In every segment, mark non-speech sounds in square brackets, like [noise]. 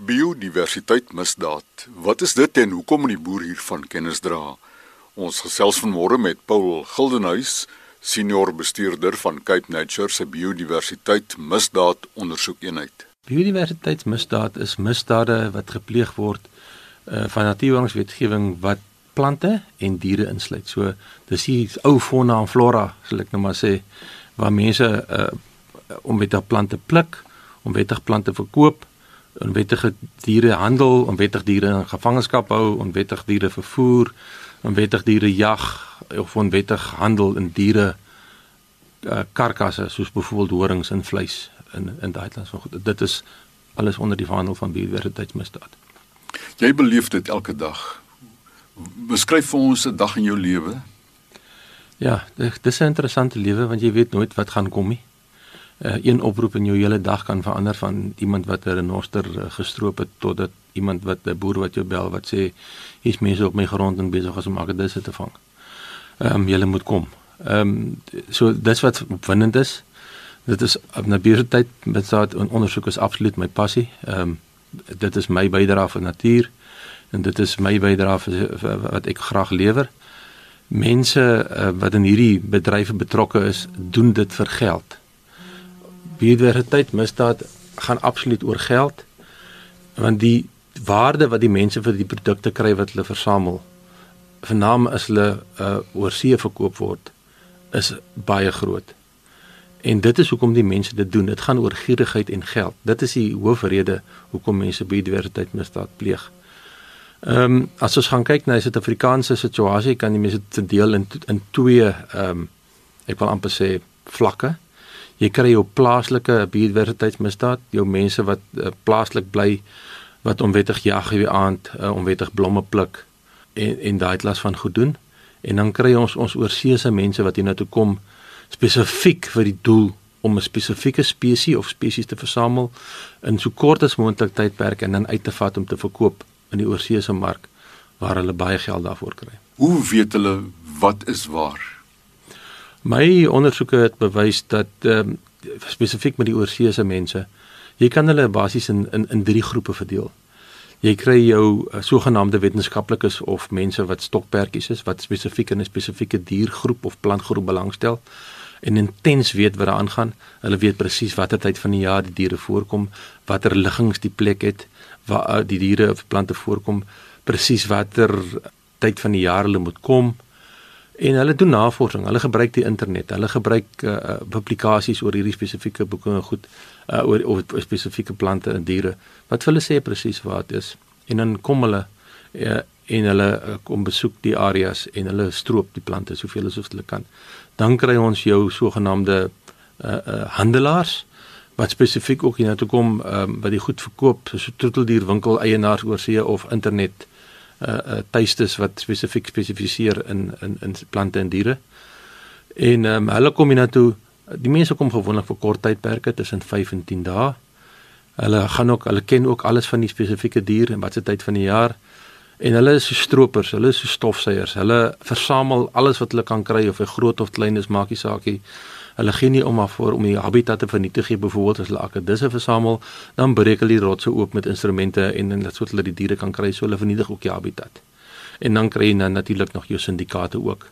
Biodiversiteit misdaad. Wat is dit en hoekom moet die boer hiervan kennis dra? Ons gesels vanmôre met Paul Gildenhuys, senior bestuurder van Cape Nature se biodiversiteit misdaad ondersoekeenheid. Biodiversiteitsmisdaad is misdade wat gepleeg word uh, van natuurwetgewing wat plante en diere insluit. So dis die ou fauna en flora, sal ek nou maar sê, waar mense uh, onwettig plante pluk, onwettig plante verkoop onwettige diere handel, onwettig diere in gevangenskap hou, onwettig diere vervoer, onwettig diere jag of onwettig handel in diere uh, karkasse soos byvoorbeeld horings en vleis in in daai land. So dit is alles onder die verhandel van biodiversiteitsmisdaad. Jy beleef dit elke dag. Beskryf vir ons 'n dag in jou lewe. Ja, dit is 'n interessante lewe want jy weet nooit wat gaan kom nie uh, een oproep in jou hele dag kan verander van iemand wat 'n renoster uh, gestroop het tot dit iemand wat 'n boer wat jou bel wat sê hier's mense op my grond en besig is om akkedisse te vang. Ehm um, julle moet kom. Ehm um, so dis wat opwindend is. Dit is op natuurtyd met daad ondersoek is absoluut my passie. Ehm um, dit is my bydrae vir natuur en dit is my bydrae vir, vir wat ek graag lewer. Mense uh, wat in hierdie bedrywe betrokke is, doen dit vir geld biodiversiteit misdaad gaan absoluut oor geld want die waarde wat die mense vir die produkte kry wat hulle versamel vernaam as hulle uh, oor see verkoop word is baie groot. En dit is hoekom die mense dit doen. Dit gaan oor gierigheid en geld. Dit is die hoofrede hoekom mense biodiversiteit misdaad pleeg. Ehm um, as ons gaan kyk na die Suid-Afrikaanse situasie kan die mense dit deel in in twee ehm um, ek wil amper sê vlakke jy kry jou plaaslike biodiversiteitsmisdaad, jou mense wat uh, plaaslik bly wat onwettig jag hier aand, uh, onwettig blomme pluk en en daai klas van goed doen. En dan kry ons ons oorseese mense wat hier na toe kom spesifiek vir die doel om 'n spesifieke spesies of spesies te versamel in so kort as moontlik tydperk en dan uit te vat om te verkoop in die oorseese mark waar hulle baie geld daarvoor kry. Hoe weet hulle wat is waar? My ondersoeke het bewys dat ehm um, spesifiek met die oorseese mense, jy kan hulle basies in in in drie groepe verdeel. Jy kry jou uh, sogenaamde wetenskaplikes of mense wat stokperdjies is wat spesifiek in 'n spesifieke diergroep of plantgroep belangstel en intens weet wat daaraan gaan. Hulle weet presies watter tyd van die jaar die diere voorkom, watter liggings die plek het waar uh, die diere of plante voorkom, presies watter tyd van die jaar hulle moet kom en hulle doen navorsing. Hulle gebruik die internet. Hulle gebruik uh, publikasies oor hierdie spesifieke boeke en goed uh, oor oor spesifieke plante en diere wat hulle sê presies wat is. En dan kom hulle uh, en hulle kom besoek die areas en hulle stroop die plante soveel as hulle kan. Dan kry ons jou sogenaamde uh, uh, handelaars wat spesifiek ook hier na toe kom um, wat die goed verkoop so troeteldierwinkel eienaars oor see of internet uh uh tuistes wat spesifiek spesifiseer in in in plante en diere. En ehm um, hulle kom hiernatoe die mense kom gewoonlik vir kort tydperke tussen 5 en 10 dae. Hulle gaan ook hulle ken ook alles van die spesifieke dier en wat se tyd van die jaar. En hulle is so stroopers, hulle is so stofsuiers. Hulle versamel alles wat hulle kan kry of hy groot of klein is, maak nie saak nie hulle gee nie om maar voor om die habitat te vernietig nie byvoorbeeld as hulle akkedisse versamel dan breek hulle die rotse oop met instrumente en en sodat hulle die diere kan kry so hulle vernietig ook die habitat. En dan kry jy dan natuurlik nog jou syndikaate ook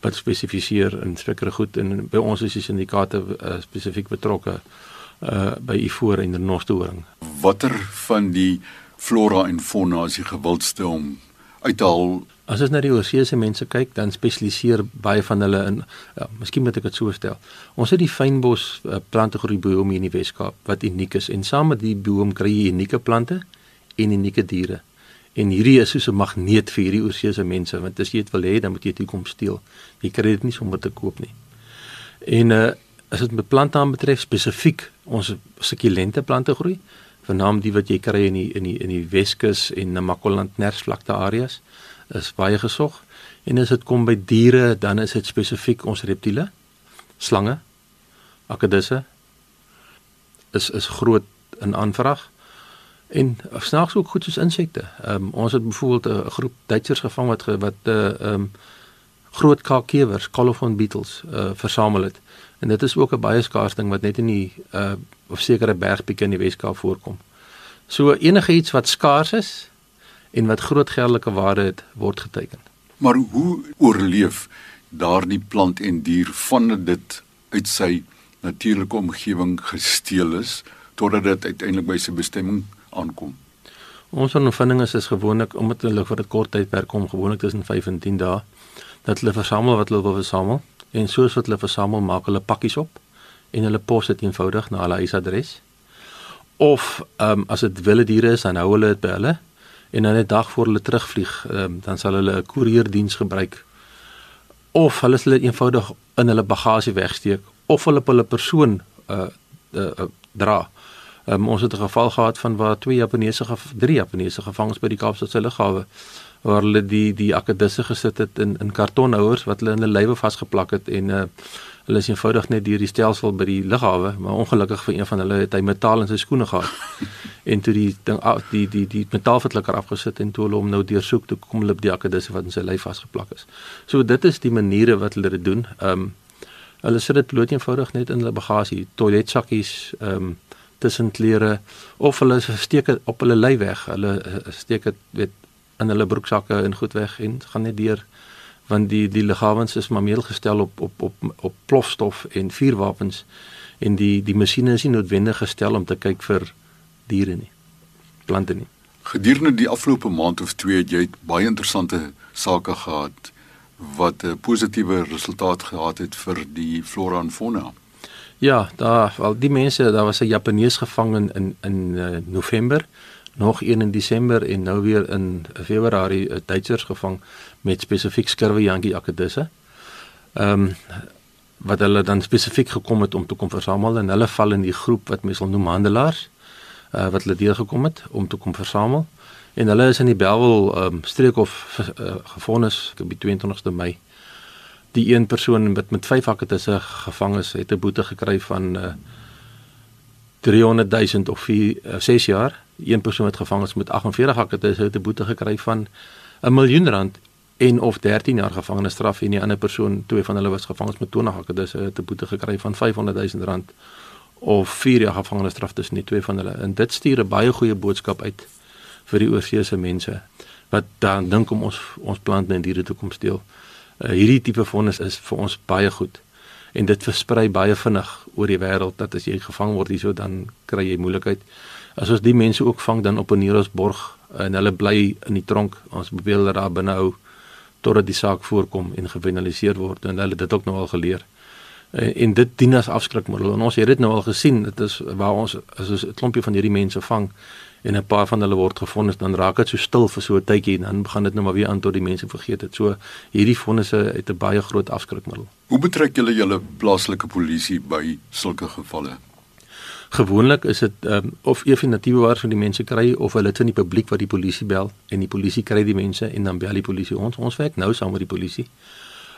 wat spesifiseer in sekere goed en by ons is die syndikaate uh, spesifiek betrokke uh, by ivoor en renosterhoring watter van die flora en fauna is die gewildste om uit te haal As ons na die oorsese mense kyk, dan spesialiseer baie van hulle in ja, miskien moet ek dit so stel. Ons het die fynbos uh, plantegroei biome in die Weskaap wat uniek is en saam met die biome kry jy unieke plante en unieke diere. En hierdie is soos 'n magneet vir hierdie oorsese mense want as jy dit wil hê, dan moet jy dit kom steel. Jy kry dit nie sommer te koop nie. En uh as dit met plante aanbetref spesifiek ons sukulente plante groei, vernaam die wat jy kry in die in die in die Weskus en Namakoland nersvlakte areas is baie gesog en as dit kom by diere dan is dit spesifiek ons reptiele slange akedisse is is groot in aanvraag en snaaks ook goed soos insekte. Ehm um, ons het byvoorbeeld 'n groep Duitsers gevang wat wat eh uh, ehm um, groot kakewers, colophon beetles eh uh, versamel het. En dit is ook 'n baie skaars ding wat net in die eh uh, of sekere bergpieke in die Weskaap voorkom. So enige iets wat skaars is en wat groot geldelike waarde het, word geteken. Maar hoe oorleef daardie plant en dier vandat dit uit sy natuurlike omgewing gesteel is totdat dit uiteindelik by sy bestemming aankom? Ons ondervinding is is gewoonlik omdat hulle vir 'n kort tydperk kom, gewoonlik tussen 5 en 10 dae, dat hulle versamel wat hulle wil versamel en soos wat hulle versamel, maak hulle pakkies op en hulle pos dit eenvoudig na hulle huisadres. Of ehm um, as dit wilde diere is, dan hou hulle dit by hulle en dan 'n dag voor hulle terugvlieg, um, dan sal hulle 'n koerierdiens gebruik of hulle sal dit eenvoudig in hulle bagasie wegsteek of hulle op hulle persoon uh, uh, uh dra. Um, ons het 'n geval gehad van waar twee Japaneese drie Japaneese gevangenes by die Kaapstadse lughawe waar hulle die die akkedisse gesit het in in kartonhouers wat hulle in hulle lywe vasgeplak het en uh, hulle is eenvoudig net deur die stelsel by die lughawe maar ongelukkig vir een van hulle het hy metaal in sy skoene gehad [laughs] en toe die ding die die die metaalvertlikker afgesit en toe hulle hom nou deursoek toe kom hulle op die akkedisse wat in sy lyf vasgeplak is. So dit is die maniere wat hulle dit doen. Ehm um, hulle sit dit bloot eenvoudig net in hulle bagasie, toiletsakkies, ehm um, tussen klere of hulle steek dit op hulle lyf weg. Hulle eh, steek dit weet in hulle broeksakke en goed weg en gaan net deur want die die liggawens is maar meer gestel op op op op plofstof en vuurwapens. En die die masjiene is nie noodwendig gestel om te kyk vir diere nie plante nie. Gedurende die afgelope maand of twee het jy baie interessante sake gehad wat 'n positiewe resultaat gehad het vir die flora en fauna. Ja daar al die mense daar was 'n japanees gevang in in, in uh, november nog een in Desember en nou weer in Februarie 'n Duitsers gevang met spesifiek skurwe Yankee akkedisse. Ehm um, wat hulle dan spesifiek gekom het om te kom versamel en hulle val in die groep wat mense noem handelaars uh, wat hulle deur gekom het om te kom versamel en hulle is in die Belwel um, streekhof uh, gefonnis op die 22ste Mei. Die een persoon wat met vyf akkedisse gevang is, het 'n boete gekry van uh, 300 000 of 4 uh, 6 jaar een persoon wat gevang is met 48 hakke het hy 'n boete gekry van 'n miljoen rand en of 13 jaar gevangenisstraf en die ander persoon twee van hulle was gevang met 20 hakke dis 'n boete gekry van 500 000 rand of 4 jaar gevangenisstraf tussen die twee van hulle en dit stuur 'n baie goeie boodskap uit vir die oorseese mense wat dan dink om ons ons plante en diere toekoms deel. Uh, hierdie tipe vonnis is vir ons baie goed en dit versprei baie vinnig oor die wêreld dat as jy gevang word hierso dan kry jy moeilikheid as ons die mense ook vang dan op 'n Neurosborg en hulle bly in die tronk. Ons probeer hulle daar binne hou totdat die saak voorkom en gefinaliseer word en hulle dit ook nou al geleer. En, en dit dien as afskrikmiddel. En ons het dit nou al gesien. Dit is waar ons as ons 'n klompie van hierdie mense vang en 'n paar van hulle word gevind dan raak dit so stil vir so 'n tydjie en dan begin dit nou maar weer aan tot die mense vergeet het. So hierdie vonnisse het 'n baie groot afskrikmiddel. Hoe betrek julle julle plaaslike polisie by sulke gevalle Gewoonlik is dit um, of natiewe waar van die mense kry of hulle dit in die publiek wat die polisie bel en die polisie kry die mense en dan bel die polisie ons. Ons werk nou saam met die polisie.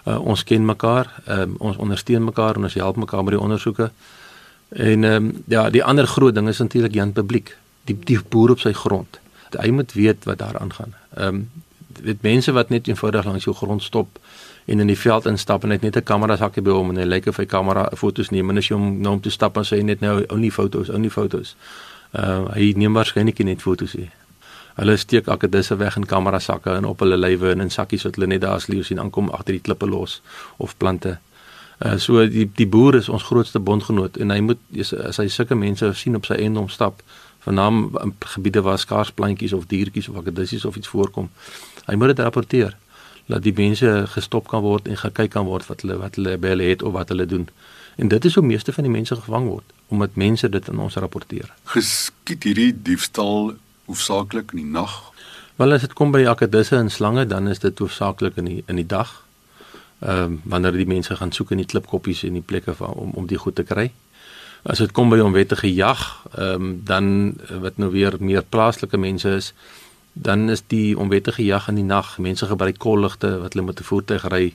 Uh, ons ken mekaar, um, ons ondersteun mekaar en ons help mekaar met die ondersoeke. En ehm um, ja, die ander groot ding is natuurlik Jan publiek, die die boer op sy grond. Hy moet weet wat daar aangaan. Ehm um, dit mense wat net eenvoudig langs jou grond stop en in die veld instap en hy het net 'n kamera sakkie by hom en hy lyk of hy kamera foto's neem en as jy hom nou om te stap en sê net nou only fotos, only fotos. Uh hy neem waarskynlik net foto's hier. Hulle steek akkedisse weg in kamera sakke en op hulle lywe en in sakkies wat hulle net daar as leeu sien aankom agter die klippe los of plante. Uh so die die boer is ons grootste bondgenoot en hy moet as hy sulke mense sien op sy eiendom stap vanaam gebiede waar skaars plantjies of diertjies of akkedisse of iets voorkom. Hy moet dit rapporteer dat die mense gestop kan word en gekyk kan word wat hulle wat hulle by hulle het of wat hulle doen. En dit is hoe meeste van die mense gevang word omdat mense dit aan ons rapporteer. Geskied hierdie diefstal hoofsaaklik in die nag? Wel as dit kom by akkedisse en slange dan is dit hoofsaaklik in die in die dag. Ehm um, wanneer die mense gaan soek in die klipkoppies en die plekke van, om om die goed te kry. As dit kom by onwettige jag, ehm um, dan wat nou weer meer plaaslike mense is, dan is die onwettige jag in die nag. Mense gebruik kolligte wat hulle met 'n voertuig ry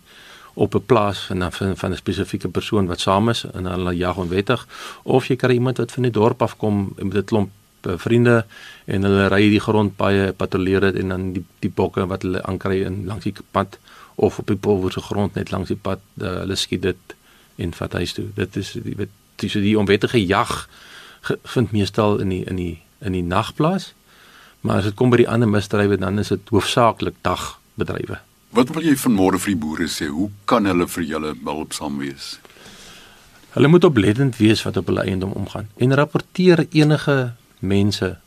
op 'n plaas van van, van 'n spesifieke persoon wat saam is en hulle jag onwettig of jy kry iemand wat van die dorp af kom met 'n klomp uh, vriende en hulle ry die grond baie patrolleer dit en dan die die bokke wat hulle aankry in langs die pad of op die polwerse grond net langs die pad uh, hulle skiet dit en vat huis toe. Dit is die weet dis die onwettige jag vind meestal in die in die in die nag plaas. Maar as dit kom by die ander misdrywe dan is dit hoofsaaklik dagbedrywe. Wat wil jy vanmôre vir die boere sê? Hoe kan hulle vir julle hulpsaam wees? Hulle moet oplettend wees wat op hulle eiendom omgaan en rapporteer enige mense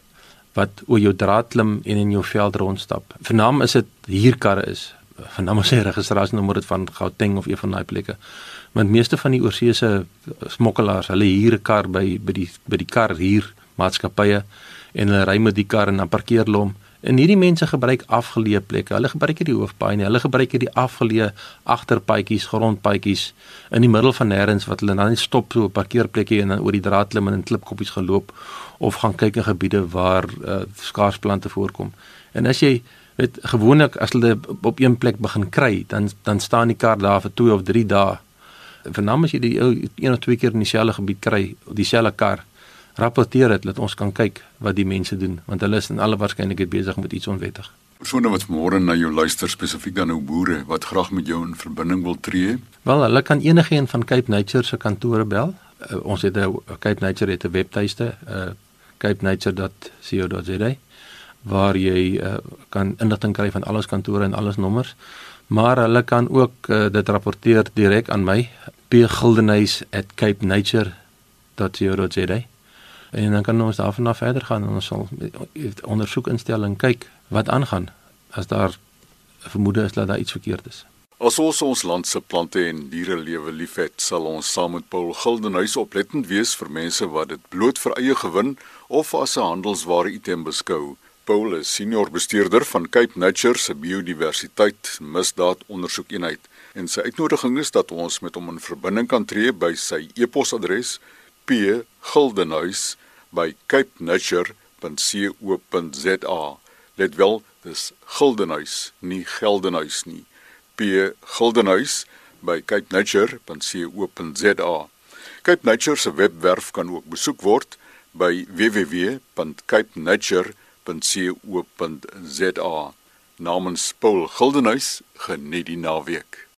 wat oor jou draad klim en in jou veld rondstap. Vernaam is dit huurkarre is. Vernaam is sy registrasienommer dit van Gauteng of een van daai plekke. Want meeste van die oorseese smokkelaars, hulle huur 'n kar by by die by die kar huur maatskappye en hulle ry met die kar en dan parkeer hulle hom. En hierdie mense gebruik afgeleë plekke. Hulle gebruik nie die hoofpaai nie. Hulle gebruik hierdie afgeleë agterpaadjies, grondpaadjies in die middel van nêrens wat hulle dan net stop so 'n parkeerplekkie en dan oor die draad klim en in klipkoppies geloop of gaan kyk in gebiede waar uh, skaarsplante voorkom. En as jy weet gewoonlik as hulle op een plek begin kry, dan dan staan die kar daar vir 2 of 3 dae. Vernam as jy die een of twee keer in dieselfde gebied kry, dieselfde kar, rapporteer dit dat ons kan kyk wat die mense doen, want hulle is in alle waarskynlikheid besig met iets onwettig. Persone wat môre na jou luister spesifiek dan nou boere wat graag met jou in verbinding wil tree. Wel, hulle kan enige een van Cape Nature se kantore bel. Uh, ons het 'n Cape Nature het 'n webtuiste, uh, capenature.co.za waar jy uh, kan inligting kry van alles kantore en alles nommers. Maar hulle kan ook uh, dit rapporteer direk aan my pgildenhuys@capenature.co.za en dan kan ons daarvan af verder gaan en ons sal ondersoek instel en kyk wat aangaan as daar vermoede is dat daar iets verkeerd is. As ons ons land se plante en diere lewe liefhet, sal ons saam met Paul Gildenhuys oplettend wees vir mense wat dit bloot vir eie gewin of as 'n handelsware item beskou. Paul is senior bestuurder van Cape Nature se biodiversiteit misdaad ondersoekeenheid en sy uitnodiging is dat ons met hom in verbinding kan tree by sy e-posadres p.gildenhuys@capenature.co.za. Let wel, dis Gildenhuys, nie Geldenhuys nie. p.gildenhuys@capenature.co.za. Cape Nature se webwerf kan ook besoek word by www.capenature.co.za. Namens Paul Gildenhuys geniet die naweek.